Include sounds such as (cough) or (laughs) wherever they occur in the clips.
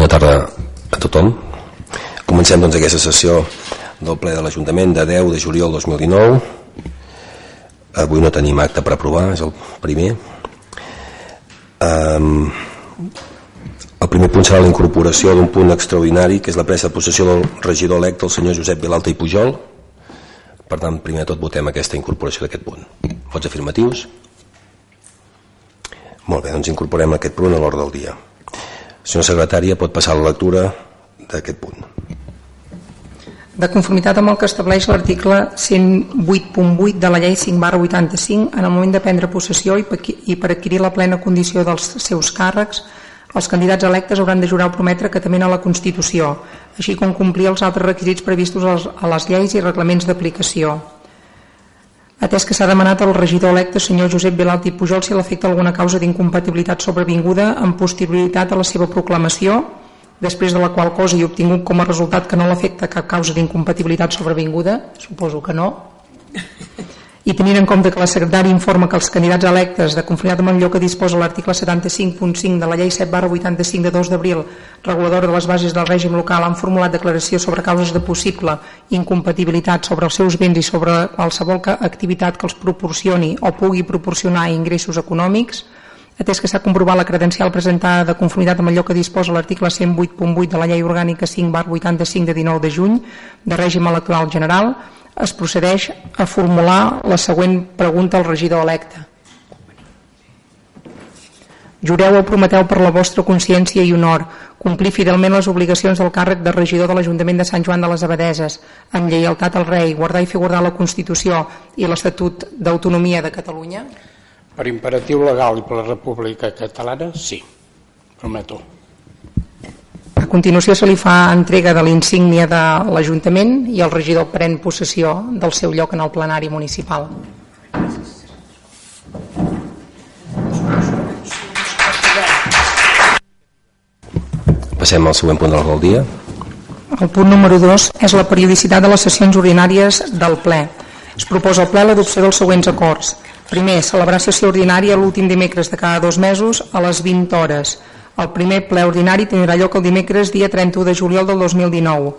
Bona tarda a tothom. Comencem doncs aquesta sessió del ple de l'Ajuntament de 10 de juliol 2019. Avui no tenim acte per aprovar, és el primer. Um, el primer punt serà la incorporació d'un punt extraordinari, que és la presa de possessió del regidor electe, el senyor Josep Vilalta i Pujol. Per tant, primer de tot votem aquesta incorporació d'aquest punt. Vots afirmatius? Molt bé, doncs incorporem aquest punt a l'ordre del dia. Senyora secretària, pot passar la lectura d'aquest punt. De conformitat amb el que estableix l'article 108.8 de la llei 5 barra 85, en el moment de prendre possessió i per adquirir la plena condició dels seus càrrecs, els candidats electes hauran de jurar o prometre que temen a la Constitució, així com complir els altres requisits previstos a les lleis i reglaments d'aplicació. Atès que s'ha demanat al regidor electe senyor Josep Vilalt i Pujol si l'afecta alguna causa d'incompatibilitat sobrevinguda en posterioritat a la seva proclamació, després de la qual cosa i obtingut com a resultat que no l'afecta cap causa d'incompatibilitat sobrevinguda, suposo que no, i tenint en compte que la secretària informa que els candidats electes de conformitat amb allò que disposa l'article 75.5 de la llei 7 barra 85 de 2 d'abril reguladora de les bases del règim local han formulat declaració sobre causes de possible incompatibilitat sobre els seus béns i sobre qualsevol activitat que els proporcioni o pugui proporcionar ingressos econòmics atès que s'ha comprovat la credencial presentada de conformitat amb allò que disposa l'article 108.8 de la llei orgànica 5 bar 85 de 19 de juny de règim electoral general es procedeix a formular la següent pregunta al regidor electe. Jureu o prometeu per la vostra consciència i honor complir fidelment les obligacions del càrrec de regidor de l'Ajuntament de Sant Joan de les Abadeses, amb lleialtat al rei, guardar i fer guardar la Constitució i l'Estatut d'Autonomia de Catalunya? Per imperatiu legal i per la República Catalana, sí. Prometo continuació se li fa entrega de l'insígnia de l'Ajuntament i el regidor pren possessió del seu lloc en el plenari municipal. Passem al següent punt del dia. El punt número 2 és la periodicitat de les sessions ordinàries del ple. Es proposa al ple l'adopció dels següents acords. Primer, celebrar sessió ordinària l'últim dimecres de cada dos mesos a les 20 hores. El primer ple ordinari tindrà lloc el dimecres dia 31 de juliol del 2019.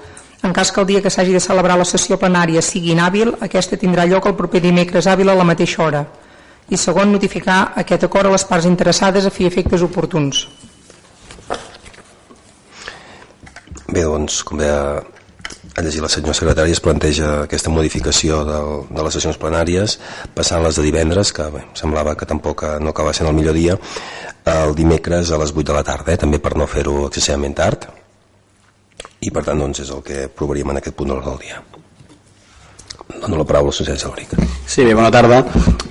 En cas que el dia que s'hagi de celebrar la sessió plenària sigui inhàbil, aquesta tindrà lloc el proper dimecres hàbil a la mateixa hora. I segon, notificar aquest acord a les parts interessades a fi efectes oportuns. Bé, doncs, com deia a llegir la senyora secretària es planteja aquesta modificació del, de les sessions plenàries passant les de divendres que bé, semblava que tampoc no acaba sent el millor dia el dimecres a les 8 de la tarda, eh? també per no fer-ho excessivament tard i per tant doncs, és el que provaríem en aquest punt del dia. Dono la paraula al senyor Saloric. Sí, bé, bona tarda.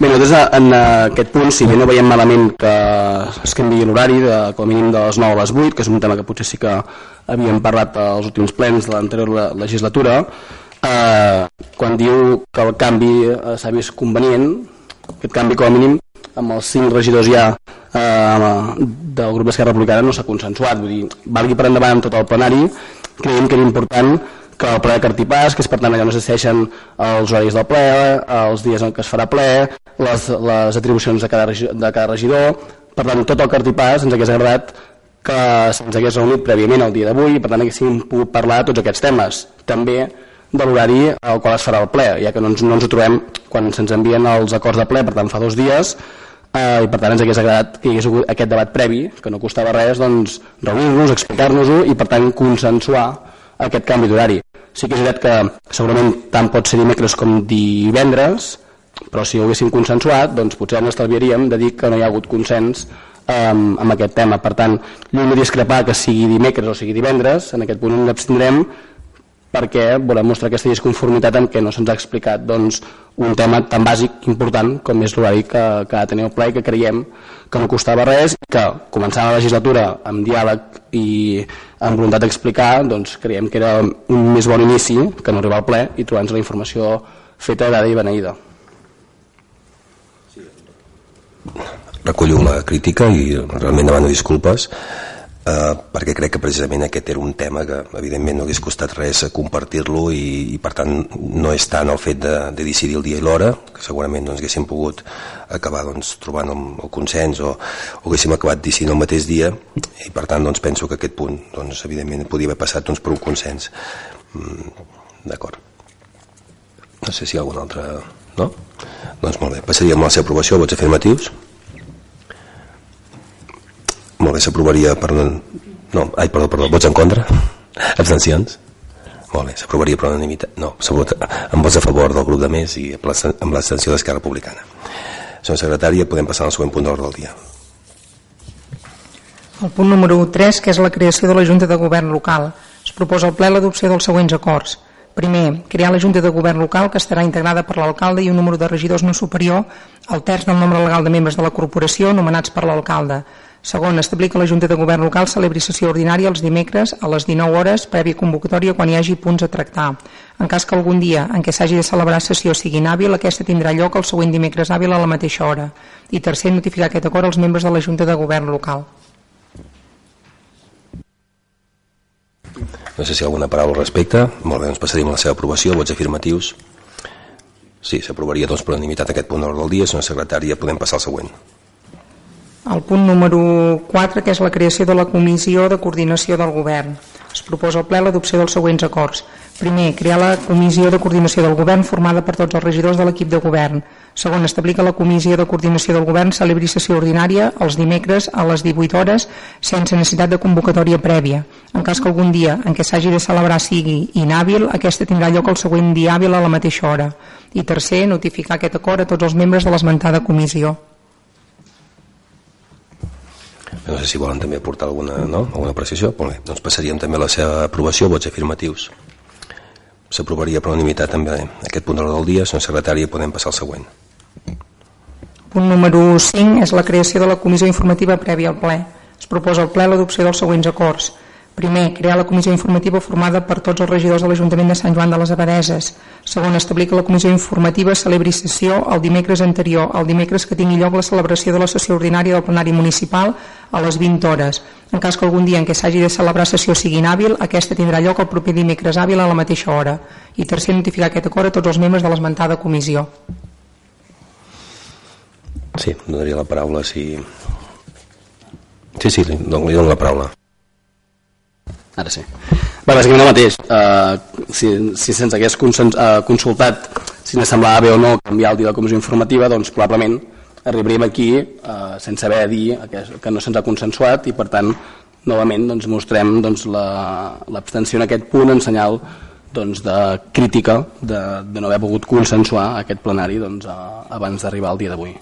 Bé, nosaltres en aquest punt, si bé no veiem malament que es canvi l'horari, com a mínim de les 9 a les 8, que és un tema que potser sí que havíem parlat als últims plens de l'anterior legislatura, eh, quan diu que el canvi eh, s'ha vist convenient, aquest canvi com a mínim amb els cinc regidors ja eh, del grup d'Esquerra Republicana no s'ha consensuat, vull dir, valgui per endavant tot el plenari, creiem que era important que el ple de Cartipàs, que és per tant allà on es decideixen els horaris del ple, els dies en què es farà ple, les, les atribucions de cada, de cada regidor, per tant tot el Cartipàs ens hagués agradat que se'ns hagués reunit prèviament el dia d'avui i per tant haguéssim pogut parlar de tots aquests temes. També de l'horari al qual es farà el ple, ja que no ens, no ens ho trobem quan se'ns envien els acords de ple, per tant fa dos dies, eh, i per tant ens hagués agradat que hi hagués hagut aquest debat previ, que no costava res doncs, reunir-nos, explicar-nos-ho i per tant consensuar aquest canvi d'horari. Sí que és veritat que segurament tant pot ser dimecres com divendres, però si ho haguéssim consensuat, doncs potser ens estalviaríem de dir que no hi ha hagut consens um, amb aquest tema. Per tant, lluny de discrepar que sigui dimecres o sigui divendres, en aquest punt ens abstindrem perquè volem mostrar aquesta disconformitat en què no se'ns ha explicat doncs, un tema tan bàsic important com és l'horari que, que ha de tenir el ple i que creiem que no costava res i que començant la legislatura amb diàleg i amb voluntat d'explicar doncs, creiem que era un més bon inici que no arribar al ple i trobar-nos la informació feta, dada i beneïda. Recollo la crítica i realment demano disculpes eh, perquè crec que precisament aquest era un tema que evidentment no hagués costat res compartir-lo i, i per tant no és tant el fet de, de decidir el dia i l'hora que segurament doncs, haguéssim pogut acabar doncs, trobant el, el consens o, o haguéssim acabat decidint el mateix dia i per tant doncs, penso que aquest punt doncs, evidentment podia haver passat doncs, per un consens. Mm, d'acord. No sé si hi ha algun altre no? doncs molt bé, passaríem a la seva aprovació. Vots afirmatius molt bé, s'aprovaria per... No, ai, perdó, perdó, vots en contra? Abstencions? Molt bé, s'aprovaria per unanimitat. No, amb vots a favor del grup de més i amb l'abstenció d'Esquerra Republicana. Senyor secretari, podem passar al següent punt d'ordre del dia. El punt número 3, que és la creació de la Junta de Govern Local. Es proposa al ple l'adopció dels següents acords. Primer, crear la Junta de Govern Local que estarà integrada per l'alcalde i un número de regidors no superior al terç del nombre legal de membres de la corporació nomenats per l'alcalde. Segon, establir que la Junta de Govern Local celebri sessió ordinària els dimecres a les 19 hores prèvia convocatòria quan hi hagi punts a tractar. En cas que algun dia en què s'hagi de celebrar sessió sigui inhàbil, aquesta tindrà lloc el següent dimecres hàbil a la mateixa hora. I tercer, notificar aquest acord als membres de la Junta de Govern Local. No sé si hi ha alguna paraula al respecte. Molt bé, doncs passaríem a la seva aprovació. Vots afirmatius. Sí, s'aprovaria doncs per unanimitat aquest punt d'ordre del dia. Senyora secretària, podem passar al següent. El punt número 4, que és la creació de la Comissió de Coordinació del Govern. Es proposa al ple l'adopció dels següents acords. Primer, crear la Comissió de Coordinació del Govern formada per tots els regidors de l'equip de govern. Segon, establir que la Comissió de Coordinació del Govern celebri sessió ordinària els dimecres a les 18 hores sense necessitat de convocatòria prèvia. En cas que algun dia en què s'hagi de celebrar sigui inhàbil, aquesta tindrà lloc el següent dia hàbil a la mateixa hora. I tercer, notificar aquest acord a tots els membres de l'esmentada comissió. No sé si volen també aportar alguna, no? alguna precisió. Molt bé, doncs passaríem també a la seva aprovació, vots afirmatius. S'aprovaria per unanimitat també aquest punt d'ordre del dia. Senyor secretari, podem passar al següent. Punt número 5 és la creació de la comissió informativa prèvia al ple. Es proposa al ple l'adopció dels següents acords Primer, crear la comissió informativa formada per tots els regidors de l'Ajuntament de Sant Joan de les Abadeses. Segon, establir que la comissió informativa celebri sessió el dimecres anterior, el dimecres que tingui lloc la celebració de la sessió ordinària del plenari municipal a les 20 hores. En cas que algun dia en què s'hagi de celebrar sessió sigui inhàbil, aquesta tindrà lloc el proper dimecres hàbil a la mateixa hora. I tercer, notificar aquest acord a tots els membres de l'esmentada comissió. Sí, donaria la paraula si... Sí, sí, li dono la paraula. Ara sí. Bé, bàsicament el mateix. Uh, si, si se'ns hagués consens, uh, consultat si ens semblava bé o no canviar el dia de la comissió informativa, doncs probablement arribaríem aquí uh, sense haver de dir que, que no se'ns ha consensuat i per tant novament doncs, mostrem doncs, l'abstenció la, en aquest punt en senyal doncs, de crítica de, de no haver pogut consensuar aquest plenari doncs, a, abans d'arribar al dia d'avui.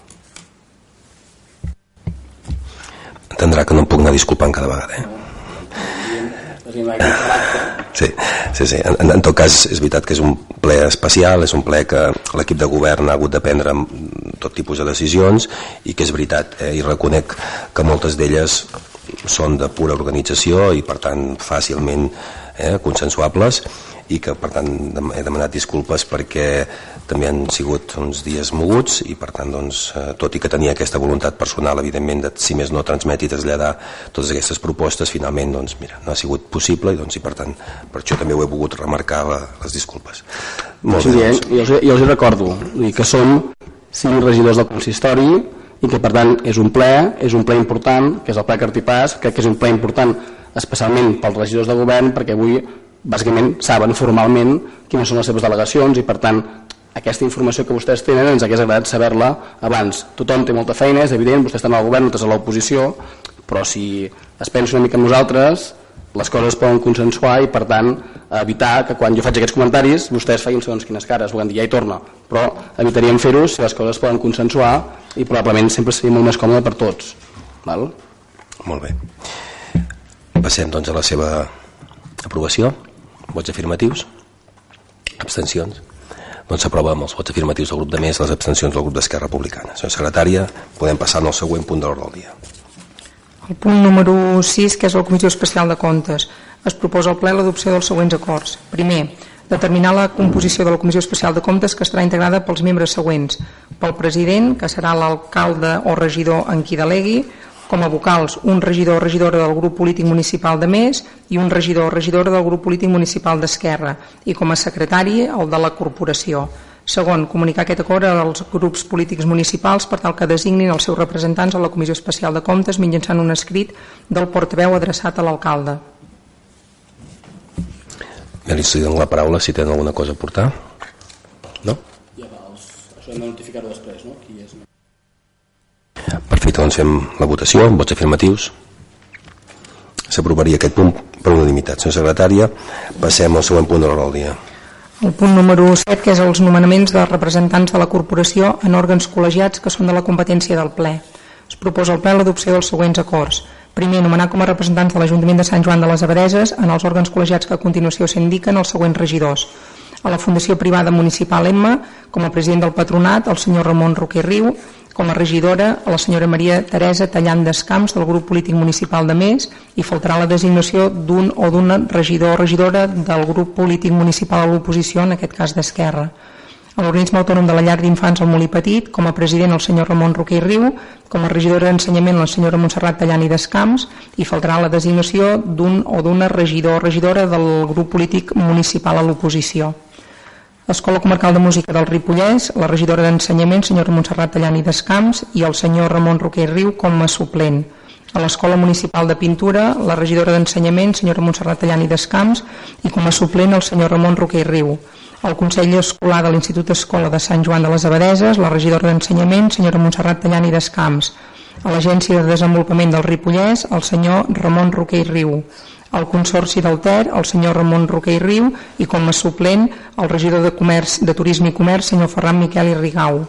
Entendrà que no em puc anar disculpant cada vegada, eh? Sí, sí, sí. En, en tot cas és veritat que és un ple especial, és un ple que l'equip de govern ha hagut de prendre tot tipus de decisions i que és veritat, eh, i reconec que moltes d'elles són de pura organització i per tant fàcilment eh, consensuables i que per tant he demanat disculpes perquè també han sigut uns dies moguts i per tant doncs, eh, tot i que tenia aquesta voluntat personal evidentment de si més no transmetre i traslladar totes aquestes propostes finalment doncs, mira, no ha sigut possible i, doncs, i per tant per això també ho he volgut remarcar la, les disculpes Molt sí, bé, doncs. jo, els, jo els recordo que som cinc regidors del consistori i que per tant és un ple, és un ple important, que és el ple Cartipàs, crec que és un ple important especialment pels regidors de govern perquè avui bàsicament saben formalment quines són les seves delegacions i per tant aquesta informació que vostès tenen ens hagués agradat saber-la abans. Tothom té molta feina, és evident, vostès estan al govern, nosaltres a l'oposició, però si es pensa una mica en nosaltres, les coses es poden consensuar i per tant evitar que quan jo faig aquests comentaris vostès facin segons quines cares, volem dir ja hi torna. Però evitaríem fer-ho si les coses es poden consensuar i probablement sempre seria molt més còmode per tots. Val? Molt bé. Passem doncs a la seva aprovació. Vots afirmatius? Abstencions doncs s'aprova amb els vots afirmatius del grup de més les abstencions del grup d'Esquerra Republicana. Senyora secretària, podem passar al següent punt de l'ordre del dia. El punt número 6, que és la Comissió Especial de Comptes, es proposa al ple l'adopció dels següents acords. Primer, determinar la composició de la Comissió Especial de Comptes que estarà integrada pels membres següents. Pel president, que serà l'alcalde o regidor en qui delegui, com a vocals un regidor o regidora del grup polític municipal de Més i un regidor o regidora del grup polític municipal d'Esquerra i com a secretari el de la corporació. Segon, comunicar aquest acord als grups polítics municipals per tal que designin els seus representants a la Comissió Especial de Comptes mitjançant un escrit del portaveu adreçat a l'alcalde. Bé, li dono la paraula si tenen alguna cosa a portar. No? Ja va, els... això hem de notificar-ho després, no? Doncs fem la votació, amb vots afirmatius. S'aprovaria aquest punt per unanimitat. Senyor secretària, passem al següent punt de l'hora del dia. El punt número 7, que és els nomenaments de representants de la corporació en òrgans col·legiats que són de la competència del ple. Es proposa al ple l'adopció dels següents acords. Primer, nomenar com a representants de l'Ajuntament de Sant Joan de les Abadeses en els òrgans col·legiats que a continuació s'indiquen els següents regidors. A la Fundació Privada Municipal Emma, com a president del patronat, el senyor Ramon Roquer Riu, com a regidora a la senyora Maria Teresa Tallant Descamps del grup polític municipal de Més i faltarà la designació d'un o d'una regidor o regidora del grup polític municipal a l'oposició, en aquest cas d'Esquerra. A l'organisme autònom de la llar d'infants al Molí Petit, com a president el senyor Ramon Roquer i Riu, com a regidora d'ensenyament la senyora Montserrat Tallant i Descamps i faltarà la designació d'un o d'una regidor o regidora del grup polític municipal a l'oposició. L'Escola Comarcal de Música del Ripollès, la regidora d'Ensenyament, senyora Montserrat Tallani Descamps, i el senyor Ramon Roquer Riu com a suplent. A l'Escola Municipal de Pintura, la regidora d'Ensenyament, senyora Montserrat Tallani Descamps, i com a suplent el senyor Ramon Roquer Riu. Al Consell Escolar de l'Institut Escola de Sant Joan de les Abadeses, la regidora d'Ensenyament, senyora Montserrat Tallani Descamps. A l'Agència de Desenvolupament del Ripollès, el senyor Ramon Roquer Riu al Consorci del Ter, el senyor Ramon Roquer i Riu, i com a suplent el regidor de, Comerç, de Turisme i Comerç, senyor Ferran Miquel i Rigau.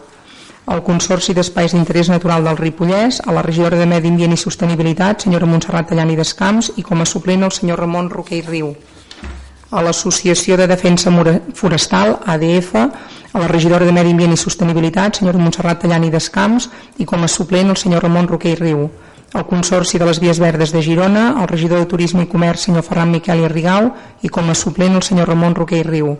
Al Consorci d'Espais d'Interès Natural del Ripollès, a la regidora de Medi Ambient i Sostenibilitat, senyora Montserrat Tallani Descamps, i com a suplent el senyor Ramon Roquer i Riu. A l'Associació de Defensa Forestal, ADF, a la regidora de Medi Ambient i Sostenibilitat, senyora Montserrat Tallani Descamps, i com a suplent el senyor Ramon Roquer i Riu el Consorci de les Vies Verdes de Girona, el regidor de Turisme i Comerç, senyor Ferran Miquel i Rigau, i com a suplent el senyor Ramon Roquer i Riu.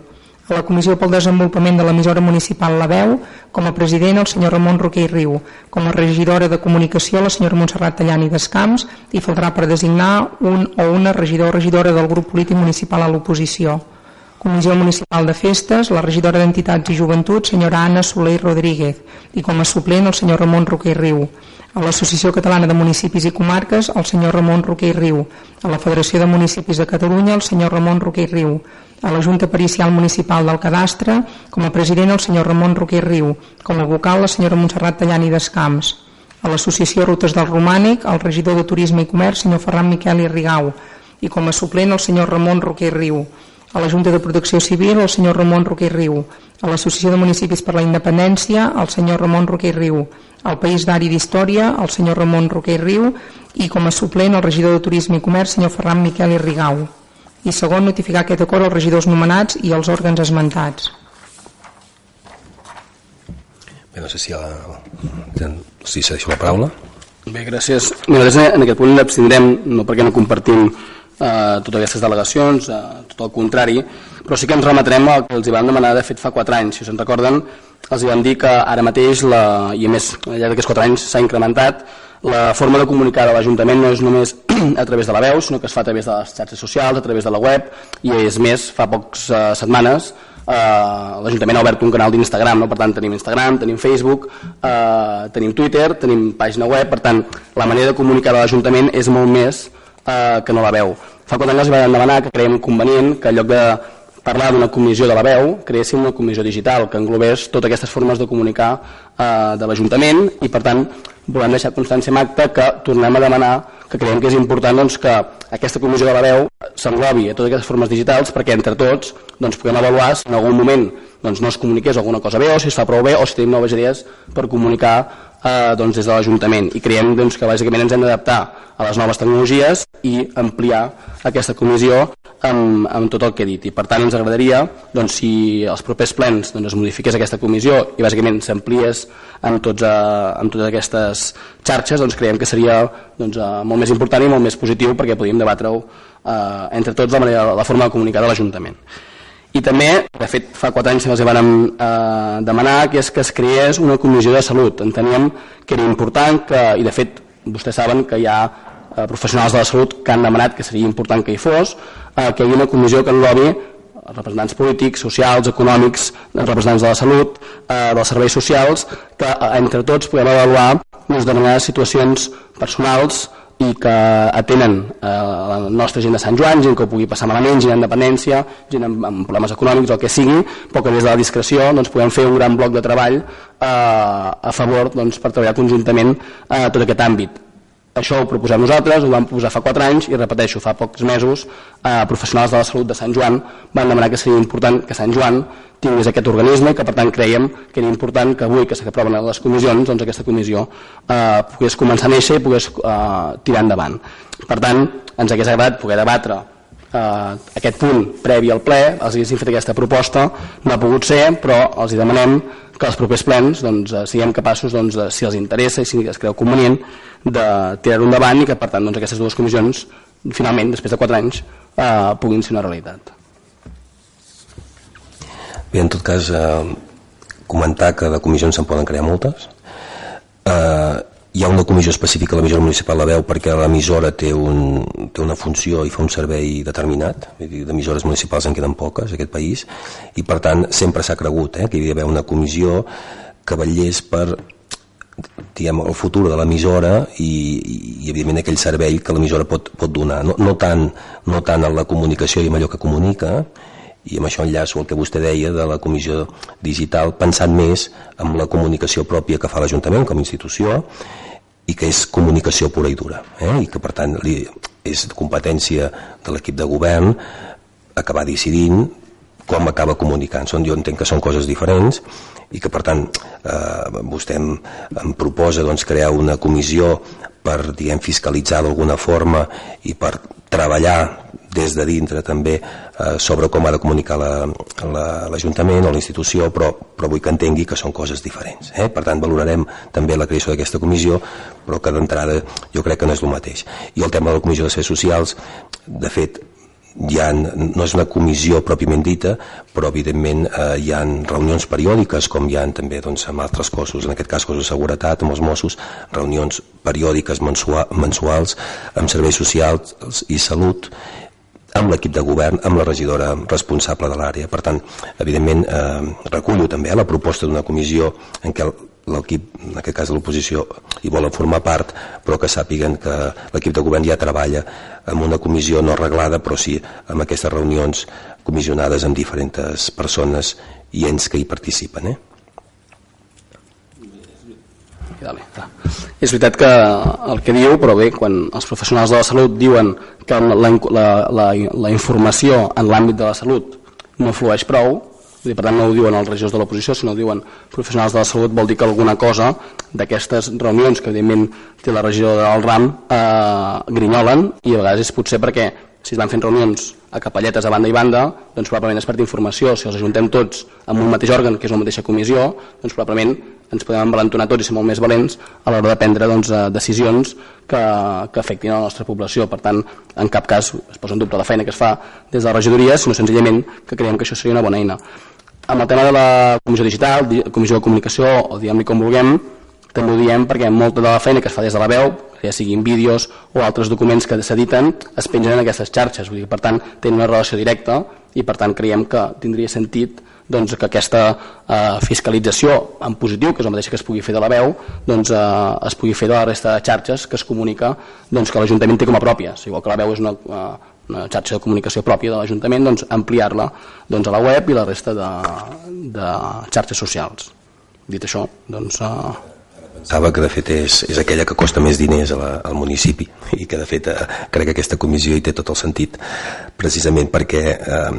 A la Comissió pel Desenvolupament de l'emissora municipal La Veu, com a president el senyor Ramon Roquer i Riu, com a regidora de Comunicació la senyora Montserrat Tallani Descamps, i faltarà per designar un o una regidor o regidora del grup polític municipal a l'oposició. Comissió Municipal de Festes, la regidora d'Entitats i Joventut, senyora Anna Soler Rodríguez, i com a suplent el senyor Ramon Roquer i Riu. A l'Associació Catalana de Municipis i Comarques el senyor Ramon Roquer i Riu, a la Federació de Municipis de Catalunya el senyor Ramon Roquer i Riu, a la Junta Pericial Municipal del Cadastre com a president el senyor Ramon Roquer i Riu, com a vocal la senyora Montserrat Tallani Descamps, a l'Associació Rutes del Romànic el regidor de Turisme i Comerç senyor Ferran Miquel i Rigau. I com a suplent el senyor Ramon Roquer i Riu, a la Junta de Protecció Civil el senyor Ramon Roquer Riu, a l'Associació de Municipis per la Independència el senyor Ramon Roquer Riu, al País d'Ari d'Història, el senyor Ramon Roquer Riu, i com a suplent el regidor de Turisme i Comerç, senyor Ferran Miquel i Rigau. I segon, notificar aquest acord als regidors nomenats i als òrgans esmentats. Bé, no sé si, la, si s'ha la paraula. Bé, gràcies. Nosaltres en aquest punt abstindrem, no perquè no compartim eh, totes aquestes delegacions, eh, tot el contrari, però sí que ens remetrem al que els hi van demanar de fet fa 4 anys. Si se'n recorden, els vam dir que ara mateix, la, i a més al llarg d'aquests 4 anys s'ha incrementat, la forma de comunicar de l'Ajuntament no és només (clears throat) a través de la veu, sinó que es fa a través de les xarxes socials, a través de la web, i és més, fa pocs uh, setmanes uh, l'Ajuntament ha obert un canal d'Instagram, no? per tant tenim Instagram, tenim Facebook, uh, tenim Twitter, tenim pàgina web, per tant la manera de comunicar de l'Ajuntament és molt més uh, que no la veu. Fa 4 anys vam demanar que creiem convenient que en lloc de parlar d'una comissió de la veu, creéssim una comissió digital que englobés totes aquestes formes de comunicar eh, de l'Ajuntament i per tant volem deixar constància en acte que tornem a demanar que creiem que és important doncs, que aquesta comissió de la veu s'englobi a totes aquestes formes digitals perquè entre tots doncs, puguem avaluar si en algun moment doncs, no es comuniqués alguna cosa bé o si es fa prou bé o si tenim noves idees per comunicar eh, doncs, des de l'Ajuntament i creiem doncs, que bàsicament ens hem d'adaptar a les noves tecnologies i ampliar aquesta comissió amb, amb tot el que he dit i per tant ens agradaria doncs, si els propers plens doncs, es modifiqués aquesta comissió i bàsicament s'ampliés amb, tots, eh, amb totes aquestes xarxes doncs creiem que seria doncs, eh, molt més important i molt més positiu perquè podríem debatre-ho eh, entre tots la, manera, la forma de comunicar de l'Ajuntament. I també, de fet, fa quatre anys els vam eh, demanar que és que es creés una comissió de salut. Enteníem que era important que, i de fet vostès saben que hi ha eh, professionals de la salut que han demanat que seria important que hi fos, eh, que hi hagi una comissió que englobi representants polítics, socials, econòmics, representants de la salut, eh, dels serveis socials, que eh, entre tots puguem avaluar doncs, determinades situacions personals i que atenen eh, la nostra gent de Sant Joan, gent que ho pugui passar malament, gent en dependència, gent amb, amb problemes econòmics, el que sigui, però que des de la discreció doncs, podem fer un gran bloc de treball eh, a favor doncs, per treballar conjuntament eh, tot aquest àmbit. Això ho proposem nosaltres, ho vam posar fa 4 anys i repeteixo, fa pocs mesos eh, professionals de la salut de Sant Joan van demanar que seria important que Sant Joan tingués aquest organisme i que per tant creiem que era important que avui que s'aproven les comissions doncs aquesta comissió eh, pogués començar a néixer i pogués eh, tirar endavant. Per tant, ens hagués agradat poder debatre eh, aquest punt previ al ple, els haguéssim fet aquesta proposta, no ha pogut ser, però els hi demanem que els propers plens doncs, eh, siguem capaços, doncs, de, si els interessa i si es creu convenient, de tirar-ho endavant i que per tant doncs, aquestes dues comissions finalment, després de 4 anys, eh, puguin ser una realitat. Bé, en tot cas, eh, comentar que de comissions se'n poden crear moltes. Eh, hi ha una comissió específica a l'emissora municipal la veu perquè l'emissora té, un, té una funció i fa un servei determinat d'emissores municipals en queden poques a aquest país i per tant sempre s'ha cregut eh, que hi havia d'haver una comissió que vetllés per diguem, el futur de l'emissora i, i, i evidentment aquell servei que l'emissora pot, pot donar. No, no, tant, no tant en la comunicació i en allò que comunica i amb això enllaço el que vostè deia de la comissió digital, pensant més en la comunicació pròpia que fa l'Ajuntament com a institució i que és comunicació pura i dura eh? i que per tant li, és competència de l'equip de govern acabar decidint com acaba comunicant. Són, jo entenc que són coses diferents i que per tant eh, vostè em, em proposa doncs, crear una comissió per diguem, fiscalitzar d'alguna forma i per treballar des de dintre també eh, sobre com ha de comunicar l'Ajuntament la, la, o la institució, però, però vull que entengui que són coses diferents. Eh? Per tant, valorarem també la creació d'aquesta comissió, però que d'entrada jo crec que no és el mateix. I el tema de la Comissió de Serveis Socials, de fet, ha, no és una comissió pròpiament dita, però evidentment eh, hi ha reunions periòdiques, com hi ha també doncs, amb altres cossos, en aquest cas cossos de seguretat, amb els Mossos, reunions periòdiques mensuals, amb serveis socials i salut, amb l'equip de govern, amb la regidora responsable de l'àrea. Per tant, evidentment, eh, recullo també la proposta d'una comissió en què l'equip, en aquest cas de l'oposició, hi volen formar part, però que sàpiguen que l'equip de govern ja treballa amb una comissió no arreglada, però sí amb aquestes reunions comissionades amb diferents persones i ens que hi participen. Eh? Dale, és veritat que el que diu, però bé, quan els professionals de la salut diuen que la, la, la, la informació en l'àmbit de la salut no flueix prou, dir, per tant no ho diuen els regidors de l'oposició, sinó ho diuen professionals de la salut, vol dir que alguna cosa d'aquestes reunions que evidentment té la regió del RAM eh, grinyolen i a vegades és potser perquè si es van fent reunions a capelletes a banda i banda, doncs probablement es perd informació. Si els ajuntem tots amb un mateix òrgan, que és una mateixa comissió, doncs probablement ens podem envalentonar tots i ser molt més valents a l'hora de prendre doncs, eh, decisions que, que afectin a la nostra població. Per tant, en cap cas es posa en dubte la feina que es fa des de la regidoria, sinó senzillament que creiem que això seria una bona eina. Amb el tema de la comissió digital, comissió de comunicació, o diguem-li com vulguem, també ho diem perquè molta de la feina que es fa des de la veu, ja siguin vídeos o altres documents que s'editen, es pengen en aquestes xarxes. Vull dir, per tant, tenen una relació directa i per tant creiem que tindria sentit doncs, que aquesta eh, fiscalització en positiu, que és el mateix que es pugui fer de la veu, doncs, eh, es pugui fer de la resta de xarxes que es comunica doncs, que l'Ajuntament té com a pròpies. Igual que la veu és una, eh, una xarxa de comunicació pròpia de l'Ajuntament, doncs, ampliar-la doncs, a la web i la resta de, de xarxes socials. Dit això, doncs... Eh, pensava que de fet és, és aquella que costa més diners a la, al municipi i que de fet eh, crec que aquesta comissió hi té tot el sentit precisament perquè eh,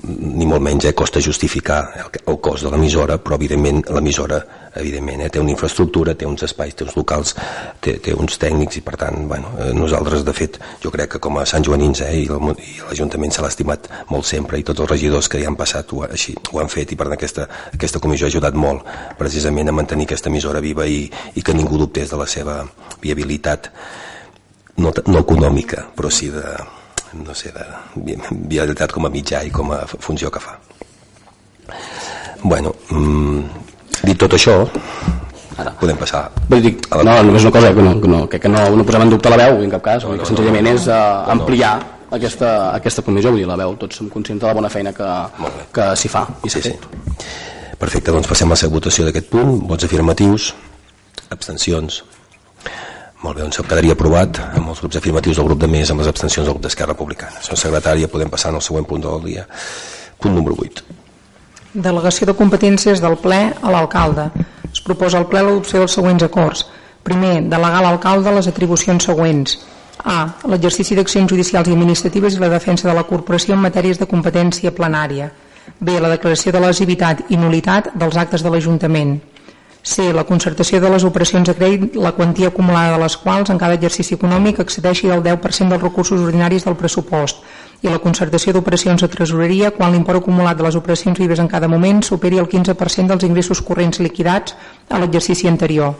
ni molt menys eh, costa justificar el, el cost de l'emissora, però evidentment l'emissora evidentment eh, té una infraestructura, té uns espais, té uns locals, té, té uns tècnics i per tant, bueno, eh, nosaltres de fet jo crec que com a Sant Joanins eh, i l'Ajuntament se l'ha estimat molt sempre i tots els regidors que hi han passat ho, així ho han fet i per tant aquesta, aquesta comissió ha ajudat molt precisament a mantenir aquesta emissora viva i, i que ningú dubtés de la seva viabilitat no, no econòmica, però sí de, no sé, de viabilitat com a mitjà i com a funció que fa. Bueno, mm, dit tot això, Ara. podem passar Vull dir, a la... no, només una cosa, que no, que no, que, que no, no posem en dubte la veu, en cap cas, vull dir que senzillament és uh, ampliar aquesta, aquesta comissió, vull dir, la veu, tots som conscients de la bona feina que, que s'hi fa i s'ha Sí, sí. fet. Perfecte, doncs passem a la votació d'aquest punt. Vots afirmatius, abstencions. Molt bé, doncs quedaria aprovat amb els grups afirmatius del grup de més, amb les abstencions del grup d'Esquerra Republicana. Senyor secretària, podem passar al següent punt del dia. Punt número 8. Delegació de competències del ple a l'alcalde. Es proposa al ple l'adopció dels següents acords. Primer, delegar a l'alcalde les atribucions següents. A. L'exercici d'accions judicials i administratives i la defensa de la corporació en matèries de competència plenària. B. La declaració de lesivitat i nulitat dels actes de l'Ajuntament. C. La concertació de les operacions de crèdit, la quantia acumulada de les quals en cada exercici econòmic excedeixi del 10% dels recursos ordinaris del pressupost i la concertació d'operacions de tresoreria quan l'import acumulat de les operacions vives en cada moment superi el 15% dels ingressos corrents liquidats a l'exercici anterior.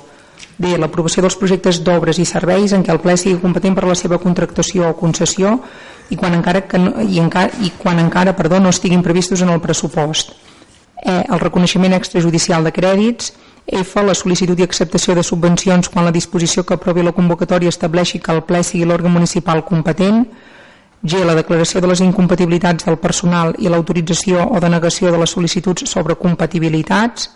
D. L'aprovació dels projectes d'obres i serveis en què el ple sigui competent per la seva contractació o concessió i quan encara, que no, i encara, i quan encara perdó, no estiguin previstos en el pressupost. E. El reconeixement extrajudicial de crèdits. F. La sol·licitud i acceptació de subvencions quan la disposició que aprovi la convocatòria estableixi que el ple sigui l'òrgan municipal competent. G. La declaració de les incompatibilitats del personal i l'autorització o denegació de les sol·licituds sobre compatibilitats.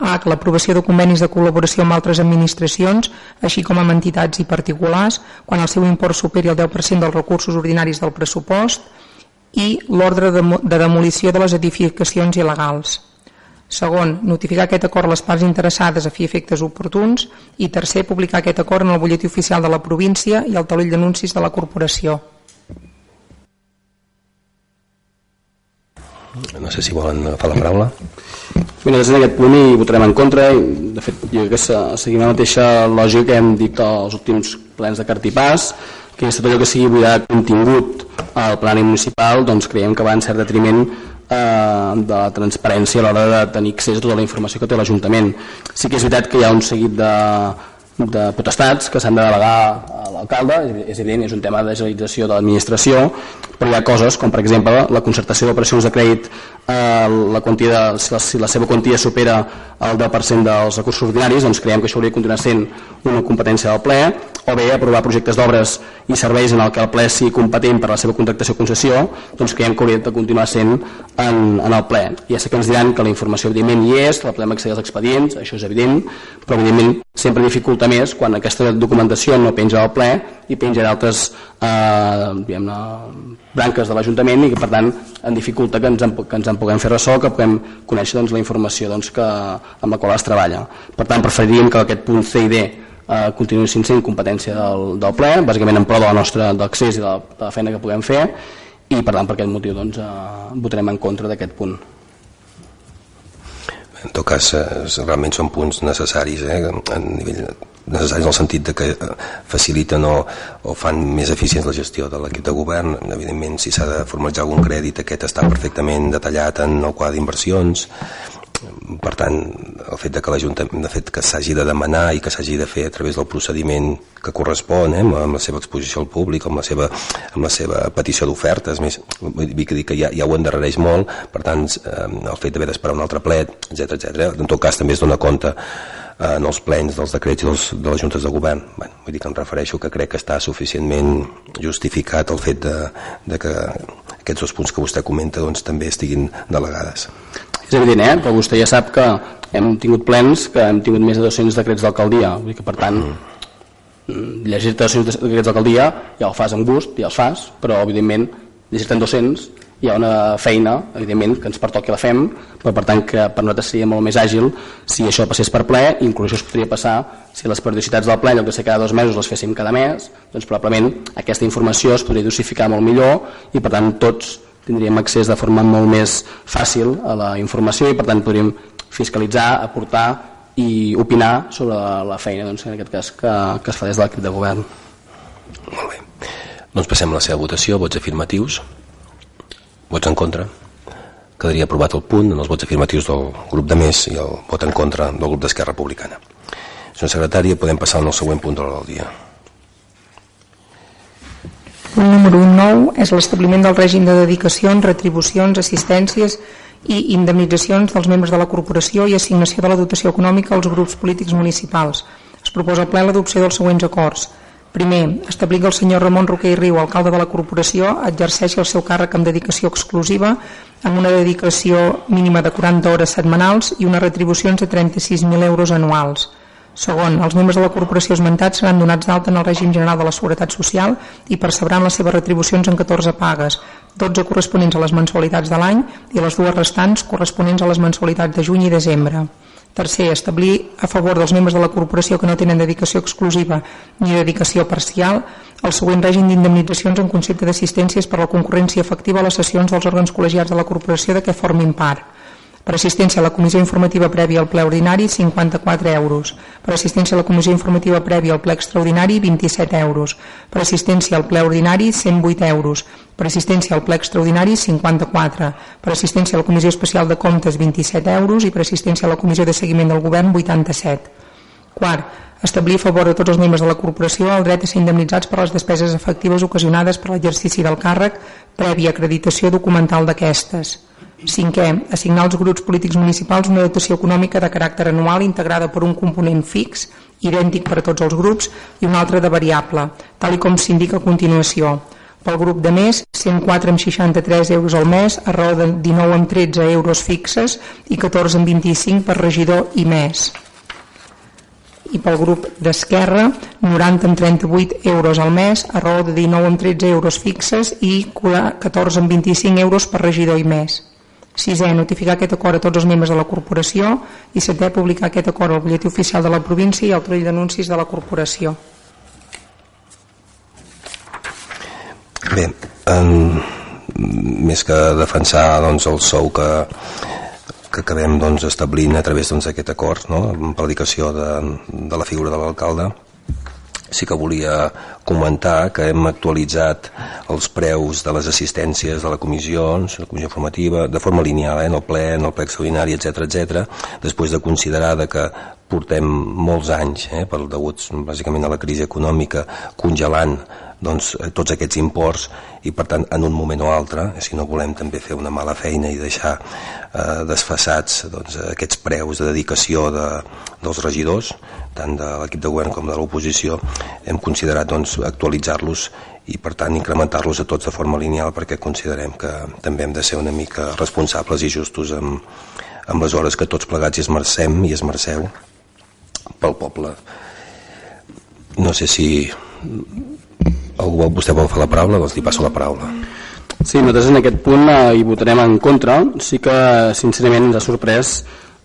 H. L'aprovació de convenis de col·laboració amb altres administracions, així com amb entitats i particulars, quan el seu import superi el 10% dels recursos ordinaris del pressupost. I l'ordre de, de demolició de les edificacions il·legals. Segon, notificar aquest acord a les parts interessades a fi efectes oportuns. I tercer, publicar aquest acord en el butlletí oficial de la província i al taulell d'anuncis de la corporació. No sé si volen agafar la paraula. Bé, nosaltres en aquest punt hi votarem en contra i de fet jo crec que se- seguim la mateixa lògica que hem dit als últims plens de Cartipàs que és tot allò que sigui buidar de contingut al plenari municipal doncs creiem que va en cert detriment de la transparència a l'hora de tenir accés a tota la informació que té l'Ajuntament. Sí que és veritat que hi ha un seguit de, de potestats que s'han de delegar a l'alcalde, és evident, és un tema de agilització de l'administració, però hi ha coses com per exemple la concertació d'operacions de crèdit eh, la quantia si, la, si la seva quantia supera el 10% dels recursos ordinaris, doncs creiem que això hauria de continuar sent una competència del ple, o bé aprovar projectes d'obres i serveis en el que el ple sigui competent per a la seva contractació o concessió, doncs creiem que hauria de continuar sent en, en el ple. Ja sé que ens diran que la informació evidentment hi és, la podem accedir als expedients, això és evident, però evidentment sempre dificulta més quan aquesta documentació no penja al ple i penja d'altres eh, branques de l'Ajuntament i que per tant en dificulta que ens en, que ens en puguem fer ressò, que puguem conèixer doncs, la informació doncs, que, amb la qual es treballa. Per tant, preferiríem que aquest punt C i D eh, continuïssin sent competència del, del ple, bàsicament en pro de la nostra d'accés i de la, de la feina que puguem fer i per tant per aquest motiu doncs, eh, votarem en contra d'aquest punt. En tot cas, eh, realment són punts necessaris, eh, a nivell necessaris en el sentit de que eh, faciliten o, o fan més eficients la gestió de l'equip de govern. Evidentment, si s'ha de formalitzar algun crèdit, aquest està perfectament detallat en el quadre d'inversions. Per tant, el fet de que l'Ajuntament, de fet que s'hagi de demanar i que s'hagi de fer a través del procediment que correspon, eh, amb la seva exposició al públic, amb la seva, amb la seva petició d'ofertes, més, vull dir que, ja, ja ho endarrereix molt, per tant, eh, el fet d'haver d'esperar un altre plet, etc etc. En tot cas, també es dona compte eh, en els plens dels decrets dels, de les juntes de govern. Bueno, vull dir que em refereixo que crec que està suficientment justificat el fet de, de que aquests dos punts que vostè comenta doncs, també estiguin delegades. És evident, eh? però vostè ja sap que hem tingut plens que hem tingut més de 200 decrets d'alcaldia, vull dir que per tant mm. llegir-te 200 decrets d'alcaldia ja ho fas amb gust, ja els fas, però evidentment llegir-te'n 200 hi ha una feina, evidentment, que ens pertoqui la fem, però per tant que per nosaltres seria molt més àgil si això passés per ple, inclús això es podria passar si les periodicitats del ple, en lloc de ser cada dos mesos les féssim cada mes, doncs probablement aquesta informació es podria dosificar molt millor i per tant tots tindríem accés de forma molt més fàcil a la informació i per tant podríem fiscalitzar, aportar i opinar sobre la feina doncs, en aquest cas que, que es fa des de l'equip de govern. Molt bé. Doncs passem a la seva votació. Vots afirmatius. Vots en contra. Quedaria aprovat el punt en els vots afirmatius del grup de més i el vot en contra del grup d'Esquerra Republicana. Senyor secretari, podem passar al següent punt de l'ordre del dia. Punt número 9 és l'establiment del règim de dedicacions, retribucions, assistències i indemnitzacions dels membres de la corporació i assignació de la dotació econòmica als grups polítics municipals. Es proposa al ple l'adopció dels següents acords. Primer, establir que el senyor Ramon Roquer i Riu, alcalde de la corporació, exerceixi el seu càrrec amb dedicació exclusiva, amb una dedicació mínima de 40 hores setmanals i unes retribucions de 36.000 euros anuals. Segon, els membres de la corporació esmentats seran donats d'alta en el règim general de la Seguretat Social i percebran les seves retribucions en 14 pagues, 12 corresponents a les mensualitats de l'any i les dues restants corresponents a les mensualitats de juny i desembre. Tercer, establir a favor dels membres de la corporació que no tenen dedicació exclusiva ni dedicació parcial el següent règim d'indemnitzacions en concepte d'assistències per a la concurrència efectiva a les sessions dels òrgans col·legiats de la corporació de què formin part per assistència a la comissió informativa prèvia al ple ordinari, 54 euros. Per assistència a la comissió informativa prèvia al ple extraordinari, 27 euros. Per assistència al ple ordinari, 108 euros. Per assistència al ple extraordinari, 54. Per assistència a la comissió especial de comptes, 27 euros. I per assistència a la comissió de seguiment del govern, 87. Quart, establir a favor de tots els membres de la corporació el dret a ser indemnitzats per les despeses efectives ocasionades per l'exercici del càrrec prèvia acreditació documental d'aquestes. Cinquè, assignar als grups polítics municipals una dotació econòmica de caràcter anual integrada per un component fix, idèntic per a tots els grups, i un altre de variable, tal com s'indica a continuació. Pel grup de més, 104 amb 63 euros al mes, a raó de 19 amb 13 euros fixes i 14 amb 25 per regidor i més. I pel grup d'Esquerra, 90 amb 38 euros al mes, a raó de 19 amb 13 euros fixes i 14 amb 25 euros per regidor i més. Sisè, notificar aquest acord a tots els membres de la corporació i setè, publicar aquest acord al butlletí oficial de la província i al troll d'anuncis de la corporació. Bé, en, més que defensar doncs, el sou que, que acabem doncs, establint a través doncs, d'aquest doncs, acord no? amb predicació de, de la figura de l'alcalde sí que volia comentar que hem actualitzat els preus de les assistències de la comissió, la comissió formativa, de forma lineal, eh, en el ple, en el ple extraordinari, etc etc. després de considerar de que portem molts anys, eh, per deguts bàsicament a la crisi econòmica, congelant doncs, eh, tots aquests imports i per tant en un moment o altre, eh, si no volem també fer una mala feina i deixar eh, desfassats doncs, aquests preus de dedicació de, dels regidors, tant de l'equip de govern com de l'oposició, hem considerat doncs, actualitzar-los i per tant incrementar-los a tots de forma lineal perquè considerem que també hem de ser una mica responsables i justos amb, amb les hores que tots plegats hi esmercem i esmerceu pel poble. No sé si Algú, vostè vol fer la paraula? Doncs li passo la paraula. Sí, nosaltres en aquest punt eh, hi votarem en contra. Sí que, sincerament, ens ha sorprès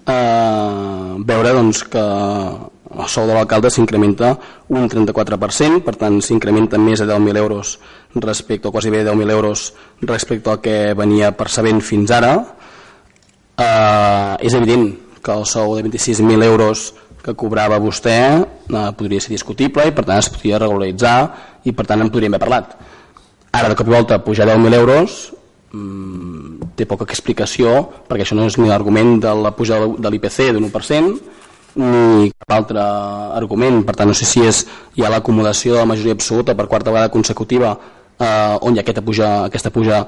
eh, veure doncs, que el sou de l'alcalde s'incrementa un 34%, per tant s'incrementa més de 10.000 euros respecte, o quasi bé 10.000 euros respecte al que venia percebent fins ara. Eh, és evident que el sou de 26.000 euros que cobrava vostè eh, podria ser discutible i per tant es podria regularitzar i per tant en podríem haver parlat. Ara de cop i volta pujar 10.000 euros mmm, té poca explicació perquè això no és ni l'argument de la pujada de l'IPC d'un 1% ni cap altre argument, per tant no sé si és ja l'acomodació de la majoria absoluta per quarta vegada consecutiva eh, on hi ha aquesta puja, aquesta puja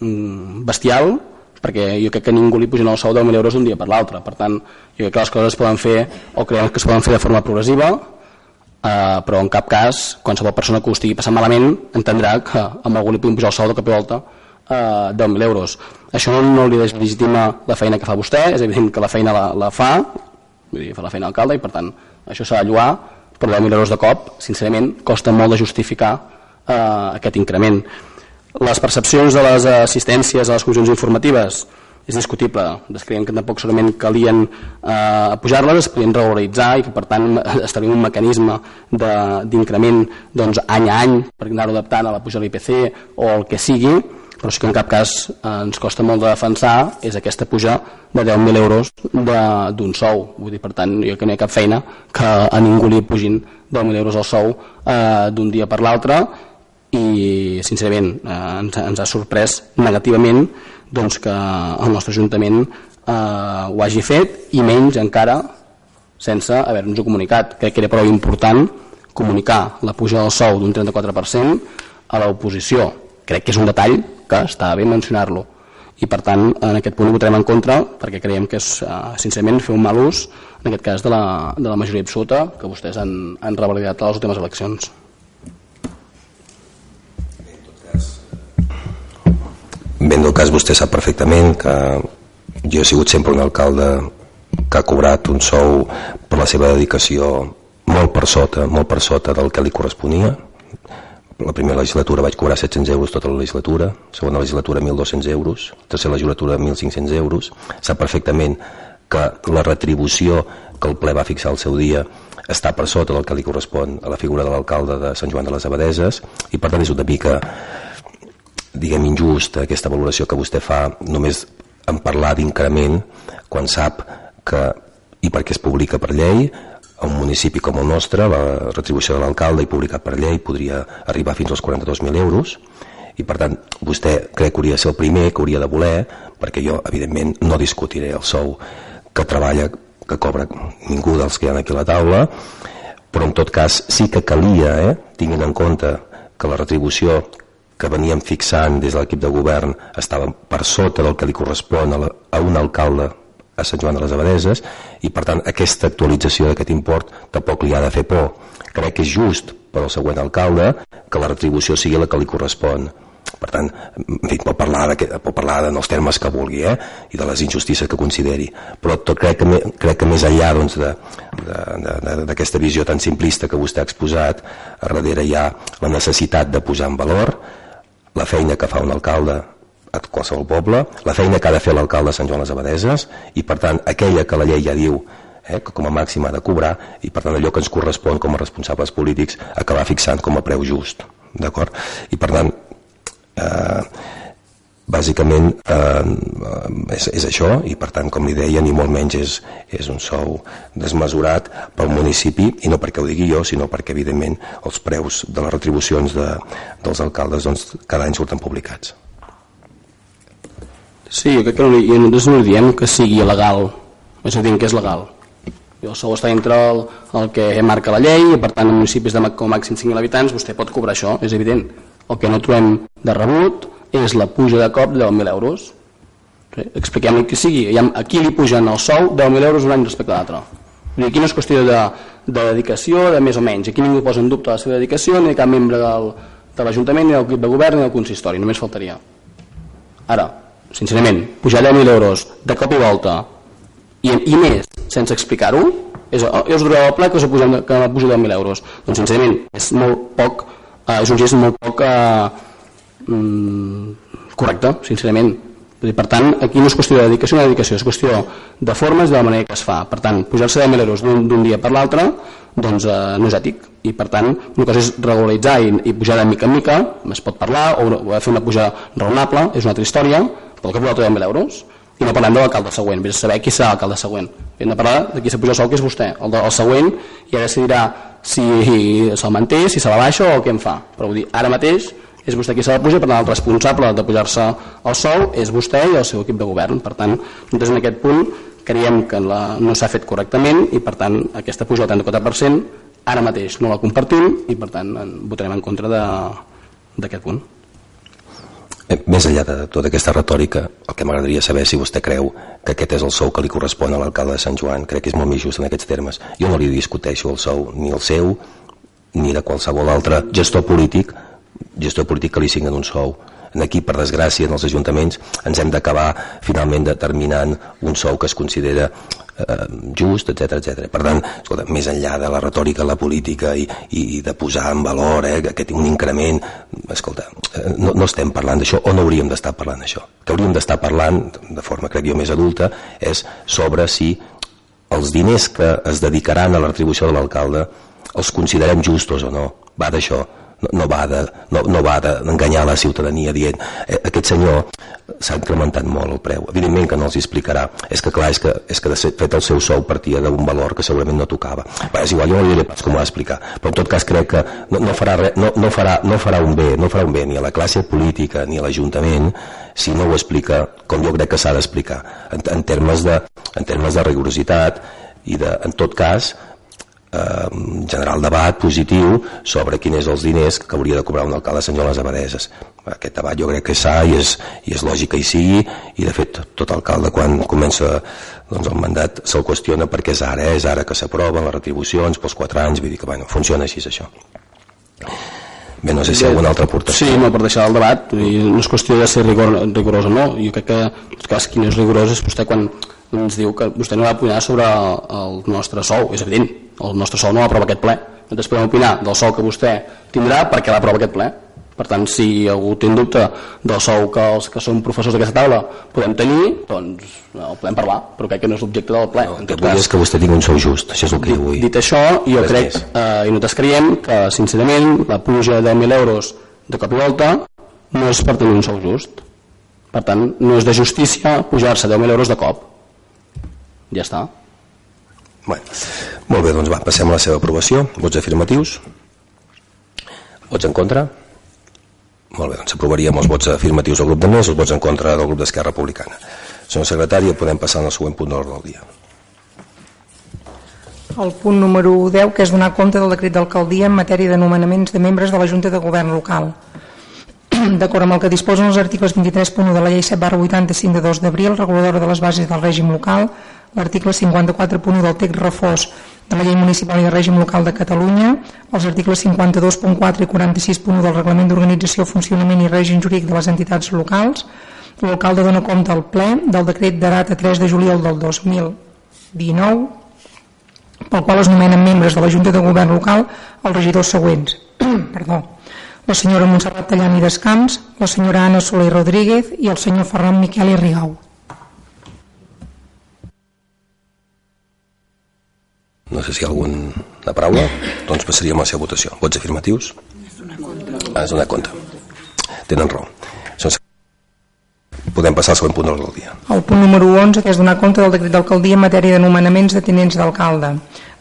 mm, bestial perquè jo crec que ningú li pugen el sou 10.000 euros d'un dia per l'altre. Per tant, jo crec que les coses es poden fer o creiem que es poden fer de forma progressiva, eh, però en cap cas qualsevol persona que ho estigui passant malament entendrà que amb algú li puguin pujar el sou de cap i volta eh, 10.000 euros. Això no, no li deslegitima la feina que fa vostè, és evident que la feina la, la fa, vull dir, fa la feina alcalde i per tant això s'ha de lluar, però 10.000 euros de cop, sincerament, costa molt de justificar eh, aquest increment. Les percepcions de les assistències a les comissions informatives és discutible, descreiem que tampoc solament calien eh, pujar-les, es podien regularitzar i que per tant (laughs) establim un mecanisme d'increment doncs, any a any per anar-ho adaptant a la puja de l'IPC o el que sigui, però sí que en cap cas eh, ens costa molt de defensar és aquesta puja de 10.000 euros d'un sou. Vull dir, per tant, jo que no hi ha cap feina que a ningú li pugin 10.000 euros al sou eh, d'un dia per l'altre i sincerament eh, ens, ens ha sorprès negativament doncs, que el nostre Ajuntament eh, ho hagi fet i menys encara sense haver-nos comunicat. Crec que era prou important comunicar la puja del sou d'un 34% a l'oposició. Crec que és un detall que està bé mencionar-lo. i per tant en aquest punt ho votarem en contra perquè creiem que és uh, sincerament fer un mal ús en aquest cas de la, de la majoria absoluta que vostès han, han revalidat a les últimes eleccions Bé, en tot cas vostè sap perfectament que jo he sigut sempre un alcalde que ha cobrat un sou per la seva dedicació molt per sota, molt per sota del que li corresponia la primera legislatura vaig cobrar 700 euros tota la legislatura, segona legislatura 1.200 euros, tercera legislatura 1.500 euros. Sap perfectament que la retribució que el ple va fixar el seu dia està per sota del que li correspon a la figura de l'alcalde de Sant Joan de les Abadeses i per tant és una mica diguem injust aquesta valoració que vostè fa només en parlar d'increment quan sap que i perquè es publica per llei a un municipi com el nostre la retribució de l'alcalde i publicat per llei podria arribar fins als 42.000 euros. I per tant vostè crec que hauria de ser el primer que hauria de voler perquè jo evidentment no discutiré el sou que treballa que cobra ningú dels que hi ha aquí a la taula però en tot cas sí que calia eh, tinguin en compte que la retribució que veníem fixant des de l'equip de govern estava per sota del que li correspon a, la, a un alcalde a Sant Joan de les Abadeses i per tant aquesta actualització d'aquest import tampoc li ha de fer por crec que és just per al següent alcalde que la retribució sigui la que li correspon per tant, en fi, pot parlar, de, pot parlar en els termes que vulgui eh? i de les injustícies que consideri però tot crec que, crec que més enllà doncs, d'aquesta visió tan simplista que vostè ha exposat darrere hi ha la necessitat de posar en valor la feina que fa un alcalde a qualsevol poble, la feina que ha de fer l'alcalde de Sant Joan les Abadeses i per tant aquella que la llei ja diu eh, que com a màxim ha de cobrar i per tant allò que ens correspon com a responsables polítics acabar fixant com a preu just d'acord? i per tant eh, bàsicament eh, és, és això i per tant com li deia ni molt menys és, és un sou desmesurat pel municipi i no perquè ho digui jo sinó perquè evidentment els preus de les retribucions de, dels alcaldes doncs, cada any surten publicats Sí, jo crec que no, i nosaltres no diem que sigui legal, és a dir, que és legal. El sou està entre el, el que marca la llei i per tant en municipis de com màxim 5.000 habitants vostè pot cobrar això, és evident. El que no trobem de rebut és la puja de cop de 10.000 euros. Expliquem el que sigui, a qui li pugen el sou 10.000 euros un any respecte a l'altre. Aquí no és qüestió de, de dedicació, de més o menys. Aquí ningú posa en dubte la seva dedicació, ni cap membre del, de l'Ajuntament, ni del equip de govern, ni del consistori, només faltaria. Ara, sincerament, pujar 10.000 euros de cop i volta i, i més, sense explicar-ho és, jo us el pla que us posem, que pujo 10.000 euros doncs sincerament és molt poc eh, és un gest molt poc eh, correcte, sincerament per tant, aquí no és qüestió de dedicació, de dedicació, és qüestió de formes i de la manera que es fa. Per tant, pujar-se 10.000 euros d'un dia per l'altre doncs, eh, no és ètic. I per tant, una cosa és regularitzar i, i pujar de mica en mica, es pot parlar, o, o fer una pujada raonable, és una altra història, pel que posat 10.000 euros i no parlem de l'alcalde següent, vés a saber qui serà l'alcalde següent hem de parlar de qui s'ha pujat el sou que és vostè el, de, el següent ja decidirà si se'l manté, si se la baixa o què en fa però vull dir, ara mateix és vostè qui s'ha de pujar per tant el responsable de pujar-se el sou és vostè i el seu equip de govern per tant, nosaltres en aquest punt creiem que la, no s'ha fet correctament i per tant aquesta puja del 34% ara mateix no la compartim i per tant votarem en contra d'aquest punt Eh, més enllà de tota aquesta retòrica, el que m'agradaria saber si vostè creu que aquest és el sou que li correspon a l'alcalde de Sant Joan. Crec que és molt més just en aquests termes. Jo no li discuteixo el sou ni el seu ni de qualsevol altre gestor polític gestor polític que li signen un sou. En aquí, per desgràcia, en els ajuntaments ens hem d'acabar finalment determinant un sou que es considera eh, just, etc etc. Per tant, escolta, més enllà de la retòrica, la política i, i de posar en valor eh, que té un increment, escolta, eh, no, no estem parlant d'això o no hauríem d'estar parlant d'això. Que hauríem d'estar parlant, de forma crec jo més adulta, és sobre si els diners que es dedicaran a la retribució de l'alcalde els considerem justos o no. Va d'això no, no va de, no, no va d'enganyar la ciutadania dient eh, aquest senyor s'ha incrementat molt el preu evidentment que no els explicarà. És que clar, és que, és que de fet el seu sou partia d'un valor que segurament no tocava. Va, és igual, jo no diré pas com ho ha d'explicar però en tot cas crec que no, no, farà re, no, no, farà, no farà un bé no farà un bé ni a la classe política ni a l'Ajuntament si no ho explica com jo crec que s'ha d'explicar en, en, termes de, en termes de rigorositat i de, en tot cas eh, generar el debat positiu sobre quin és els diners que hauria de cobrar un alcalde senyor les Abadeses aquest debat jo crec que és sa i és, i és lògic que hi sigui i de fet tot alcalde quan comença doncs, el mandat se'l qüestiona perquè és ara, eh? és ara que s'aproven les retribucions pels 4 anys, vull dir que bueno, funciona així això. Bé, no sé si hi ha alguna altra aportació. Sí, no, per deixar el debat no és qüestió de ser rigor, rigorós o no. Jo crec que, en cas, qui no és rigorós és vostè quan ens diu que vostè no va opinar sobre el nostre sou, és evident el nostre sou no l'aprova aquest ple nosaltres podem opinar del sou que vostè tindrà perquè l'aprova aquest ple per tant, si algú té un dubte del sou que els que són professors d'aquesta taula podem tenir, doncs no, el podem parlar, però crec que no és l'objecte del ple. no, el que vull és que vostè tingui un sou just això és el que jo vull Dit això, jo Res crec, més. eh, i nosaltres creiem que, sincerament, la puja de 1.000 euros de cop i volta no és per tenir un sou just. Per tant, no és de justícia pujar-se 10.000 euros de cop. Ja està. Bueno, molt bé, doncs va, passem a la seva aprovació. Vots afirmatius? Vots en contra? Molt bé, doncs s'aprovaria amb els vots afirmatius del grup de més, els vots en contra del grup d'Esquerra Republicana. Senyor secretari, podem passar al següent punt de l'ordre del dia. El punt número 10, que és donar compte del decret d'alcaldia en matèria de nomenaments de membres de la Junta de Govern local. (clears throat) D'acord amb el que disposen els articles 23.1 de la llei 7 barra 85 de 2 d'abril, reguladora de les bases del règim local, l'article 54.1 del text reforç de la llei municipal i de règim local de Catalunya, els articles 52.4 i 46.1 del reglament d'organització, funcionament i règim jurídic de les entitats locals, l'alcalde dona compte al ple del decret de data 3 de juliol del 2019 pel qual es nomenen membres de la Junta de Govern local els regidors següents. (clears throat) Perdó. La senyora Montserrat Tallani Descamps, la senyora Anna Soler Rodríguez i el senyor Ferran Miquel i Rigau. No sé si hi ha alguna paraula, doncs passaríem a la seva votació. Vots afirmatius? Ah, és donar compte. Tenen raó. Podem passar al següent punt de l'ordre del dia. El punt número 11, que és donar compte del decret d'alcaldia en matèria de nomenaments de tinents d'alcalde.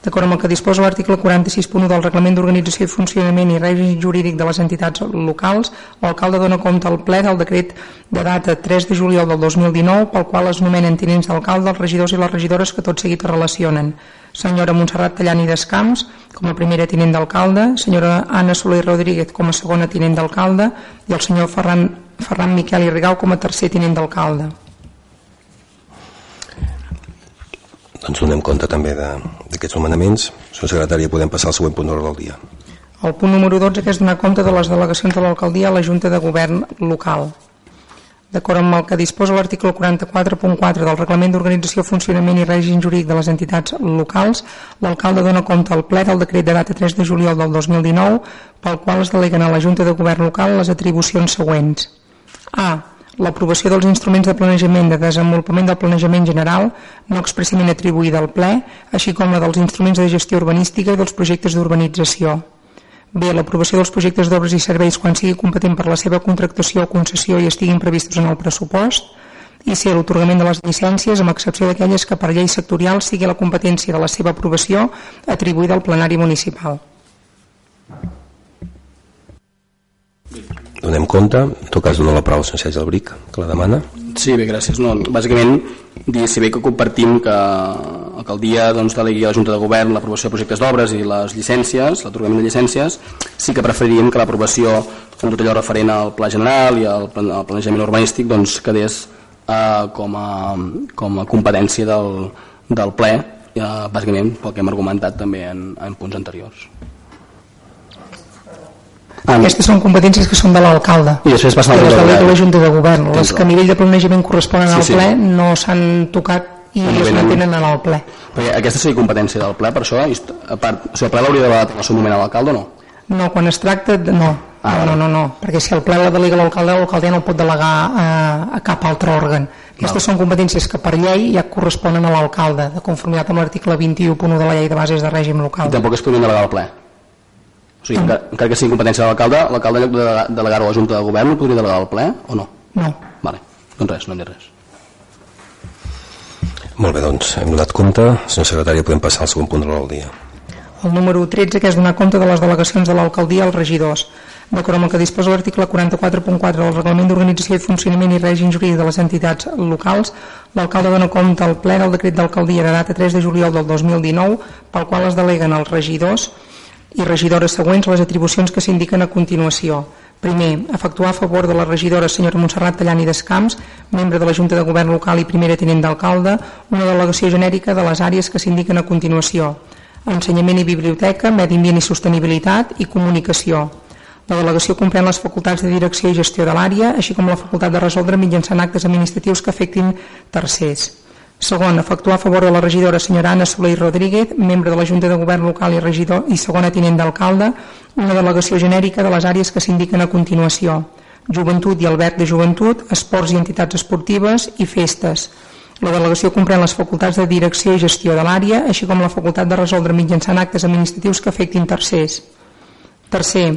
D'acord amb el que disposa l'article 46.1 del Reglament d'Organització i Funcionament i Règim Jurídic de les Entitats Locals, l'alcalde dona compte al ple del decret de data 3 de juliol del 2019 pel qual es nomenen tinents d'alcalde els regidors i les regidores que tot seguit es relacionen. Senyora Montserrat Tallani Descamps, com a primera tinent d'alcalde, senyora Anna Soler Rodríguez com a segona tinent d'alcalde i el senyor Ferran, Ferran Miquel i Rigau com a tercer tinent d'alcalde. Doncs donem compte també d'aquests nomenaments. Senyor secretari, podem passar al següent punt de l'ordre del dia. El punt número 12 que és donar compte de les delegacions de l'alcaldia a la Junta de Govern local. D'acord amb el que disposa l'article 44.4 del Reglament d'Organització, Funcionament i Règim Jurídic de les Entitats Locals, l'alcalde dona compte al ple del decret de data 3 de juliol del 2019 pel qual es deleguen a la Junta de Govern local les atribucions següents. A. L'aprovació dels instruments de planejament de desenvolupament del planejament general no expressament atribuïda al ple, així com la dels instruments de gestió urbanística i dels projectes d'urbanització. B. L'aprovació dels projectes d'obres i serveis quan sigui competent per la seva contractació o concessió i estiguin previstos en el pressupost. I C. L'otorgament de les llicències, amb excepció d'aquelles que per llei sectorial sigui la competència de la seva aprovació atribuïda al plenari municipal. Donem compte, en tot cas dono la paraula al senyor Sergi Albric, que la demana. Sí, bé, gràcies. No, bàsicament, dir, si bé que compartim que l'alcaldia doncs, delegui a la Junta de Govern l'aprovació de projectes d'obres i les llicències, l'atorgament de llicències, sí que preferiríem que l'aprovació en tot allò referent al pla general i al planejament urbanístic doncs, quedés eh, com, a, com a competència del, del ple, eh, bàsicament pel que hem argumentat també en, en punts anteriors. Ah, Aquestes són competències que són de l'alcalde. I després passen I govern. delega la Junta de Govern. Les que a nivell de planejament corresponen Sí, al sí. ple no s'han tocat i No es mantenen en el ple. Perquè aquesta seria competència del ple, per això, i a part, o sigui, el ple l'hauria de delegar en el seu moment a l'alcalde o no? No, quan es tracta... De... No, Ah, no, no, no, no, perquè si el ple la delega l'alcalde, l'alcalde no el pot delegar a, a cap altre òrgan. Aquestes són competències que per llei ja corresponen a l'alcalde, de conformitat amb l'article 21.1 de la llei de bases de règim I local. tampoc es podrien delegar al ple. O sigui, encara, encara que sigui competència de l'alcalde, l'alcalde en lloc de delegar- delegar-ho a la Junta de Govern ho podria delegar al ple o no? No. Vale, doncs res, no hem dit res. Molt bé, doncs, hem donat compte. Senyor secretari, podem passar al segon punt de l'ordre del dia. El número 13, que és donar compte de les delegacions de l'alcaldia als regidors. D'acord amb el que disposa l'article 44.4 del Reglament d'Organització i Funcionament i Règim Jurídic de les Entitats Locals, l'alcalde dona compte al ple del decret d'alcaldia de data 3 de juliol del 2019, pel qual es deleguen als regidors i regidores següents les atribucions que s'indiquen a continuació. Primer, efectuar a favor de la regidora senyora Montserrat Tallani Descamps, membre de la Junta de Govern Local i primera tenent d'alcalde, una delegació genèrica de les àrees que s'indiquen a continuació. Ensenyament i biblioteca, medi ambient i sostenibilitat i comunicació. La delegació comprèn les facultats de direcció i gestió de l'àrea, així com la facultat de resoldre mitjançant actes administratius que afectin tercers. Segon, efectuar a favor de la regidora senyora Anna Soler Rodríguez, membre de la Junta de Govern Local i regidor i segona tinent d'alcalde, una delegació genèrica de les àrees que s'indiquen a continuació. Joventut i alberg de joventut, esports i entitats esportives i festes. La delegació comprèn les facultats de direcció i gestió de l'àrea, així com la facultat de resoldre mitjançant actes administratius que afectin tercers. Tercer,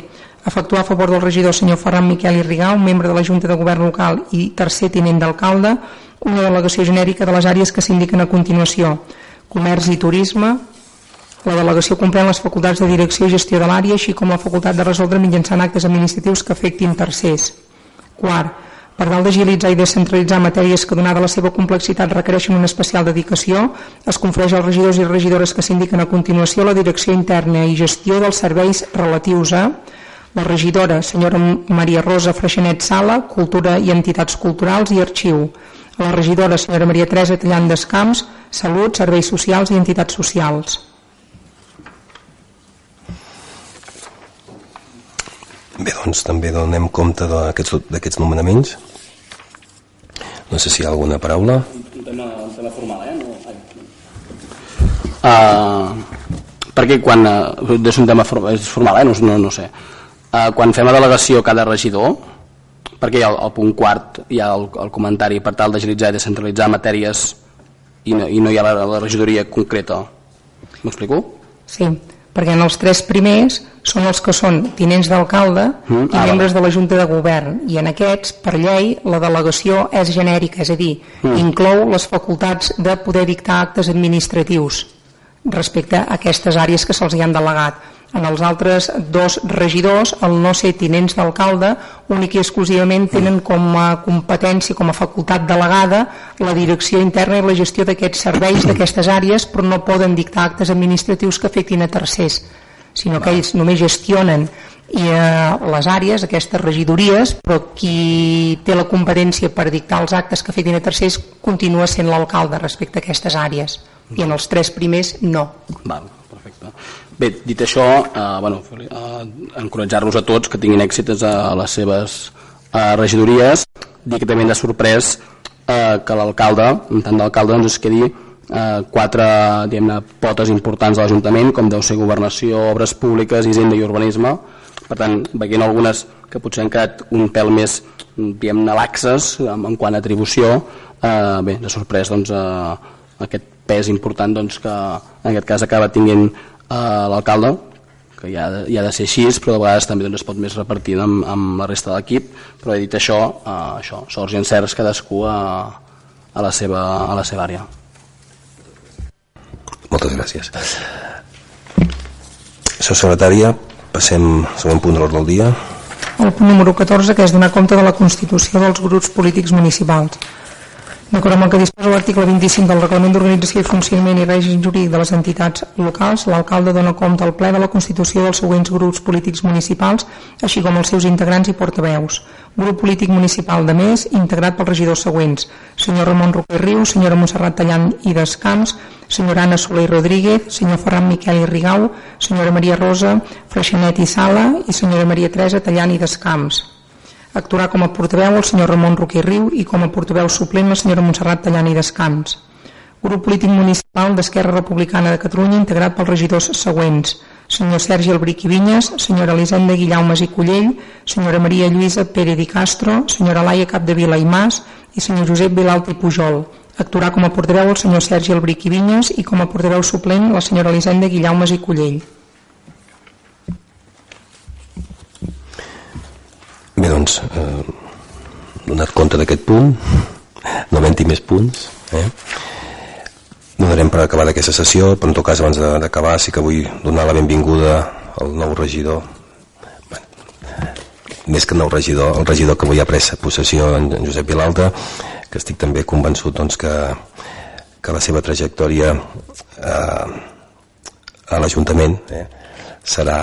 efectuar a favor del regidor senyor Ferran Miquel i Rigau, membre de la Junta de Govern Local i tercer tinent d'alcalde, una delegació genèrica de les àrees que s'indiquen a continuació. Comerç i turisme, la delegació comprèn les facultats de direcció i gestió de l'àrea, així com la facultat de resoldre mitjançant actes administratius que afectin tercers. Quart, per tal d'agilitzar i descentralitzar matèries que, donada la seva complexitat, requereixen una especial dedicació, es confereix als regidors i regidores que s'indiquen a continuació la direcció interna i gestió dels serveis relatius a la regidora, senyora Maria Rosa Freixenet Sala, Cultura i Entitats Culturals i Arxiu, a la regidora senyora Maria Teresa Tallant Descamps, Salut, Serveis Socials i Entitats Socials. Bé, doncs també donem compte d'aquests nomenaments. No sé si hi ha alguna paraula. Un tema, un tema formal, eh? No, uh, perquè quan... Uh, és un tema for, és formal, eh? No, no, no sé. Uh, quan fem la delegació cada regidor, perquè al, al punt quart hi ha el, el comentari per tal d'agilitzar i descentralitzar matèries i no, i no hi ha la, la regidoria concreta. M'explico? Sí, perquè en els tres primers són els que són tinents d'alcalde mm, i ah, membres de la Junta de Govern. I en aquests, per llei, la delegació és genèrica, és a dir, mm. inclou les facultats de poder dictar actes administratius respecte a aquestes àrees que se'ls hi han delegat en els altres dos regidors, el no ser tinents d'alcalde, únic i exclusivament tenen com a competència, com a facultat delegada, la direcció interna i la gestió d'aquests serveis d'aquestes àrees, però no poden dictar actes administratius que afectin a tercers, sinó que ells només gestionen i eh, les àrees, aquestes regidories, però qui té la competència per dictar els actes que afectin a tercers continua sent l'alcalde respecte a aquestes àrees i en els tres primers no. Val, perfecte. Bé, dit això, eh, bueno, eh, encoratjar-los a tots que tinguin èxits a les seves eh, regidories. Dir que també de sorprès eh, que l'alcalde, en tant d'alcalde, doncs quedi eh, quatre potes importants de l'Ajuntament, com deu ser governació, obres públiques, hisenda i urbanisme. Per tant, veient algunes que potser han quedat un pèl més diguem laxes en, en quant a atribució, eh, bé, de sorprès doncs, eh, aquest pes important doncs, que en aquest cas acaba tinguent a l'alcalde que ja ja ha de ser així, però de vegades també doncs, es pot més repartir amb, amb la resta de l'equip, però he dit això, uh, això, sorts i encerts cadascú a, a, la seva, a la seva àrea. Moltes gràcies. Sou secretària, passem al següent punt de l'ordre del dia. El punt número 14, que és donar compte de la constitució dels grups polítics municipals. D'acord amb el que disposa l'article 25 del Reglament d'Organització i Funcionament i Règim Jurídic de les entitats locals, l'alcalde dona compte al ple de la constitució dels següents grups polítics municipals, així com els seus integrants i portaveus. Grup polític municipal de més, integrat pels regidors següents. Senyor Ramon Roquer Riu, senyora Montserrat Tallant i Descans, senyora Anna Soler Rodríguez, senyor Ferran Miquel i Rigau, senyora Maria Rosa Freixenet i Sala i senyora Maria Teresa Tallant i Descamps. Actuarà com a portaveu el senyor Ramon Roquer Riu i com a portaveu suplent la senyora Montserrat Tallant i Descans. Grup polític municipal d'Esquerra Republicana de Catalunya integrat pels regidors següents. Senyor Sergi Albric i Vinyes, senyora Elisenda Guillaumes i Cullell, senyora Maria Lluïsa Pérez i Castro, senyora Laia Capdevila i Mas i senyor Josep Vilalta i Pujol. Actuarà com a portaveu el senyor Sergi Albric i Vinyes i com a portaveu suplent la senyora Elisenda Guillaumes i Cullell. Bé, doncs, eh, donat compte d'aquest punt, no menti més punts, eh? donarem per acabar aquesta sessió, però en tot cas abans d'acabar sí que vull donar la benvinguda al nou regidor, bueno, més que nou regidor, el regidor que avui ha pres possessió en Josep Vilalta, que estic també convençut doncs, que, que la seva trajectòria eh, a l'Ajuntament eh, serà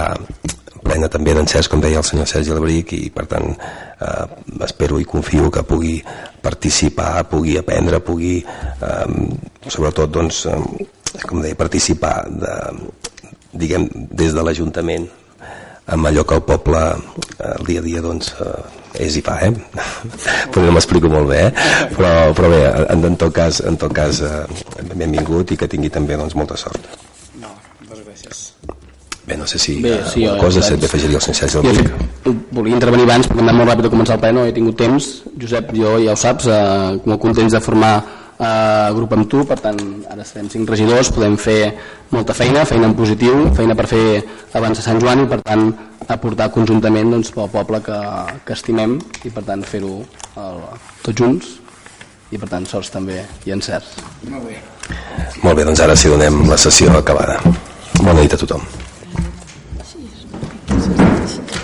plena també d'encerts, com deia el senyor Sergi Labric, i per tant eh, espero i confio que pugui participar, pugui aprendre, pugui eh, sobretot doncs, eh, com deia, participar de, diguem, des de l'Ajuntament amb allò que el poble eh, el dia a dia doncs, eh, és i fa, eh? (laughs) però no m'explico molt bé, eh? però, però bé, en, en tot cas, en tot cas eh, benvingut i que tingui també doncs, molta sort. Bé, no sé si Bé, sí, alguna cosa abans- sempre afegiria el sencer Jo del sí, volia intervenir abans perquè anat molt ràpid a començar el ple, no he tingut temps. Josep, jo ja ho saps, eh, molt contents de formar eh, grup amb tu, per tant, ara serem cinc regidors, podem fer molta feina, feina en positiu, feina per fer abans de Sant Joan i per tant aportar conjuntament doncs, pel poble que, que estimem i per tant fer-ho el- tots junts i per tant sorts també i encerts. Molt bé, doncs ara sí donem la sessió acabada. Bona nit a tothom. そうそうそ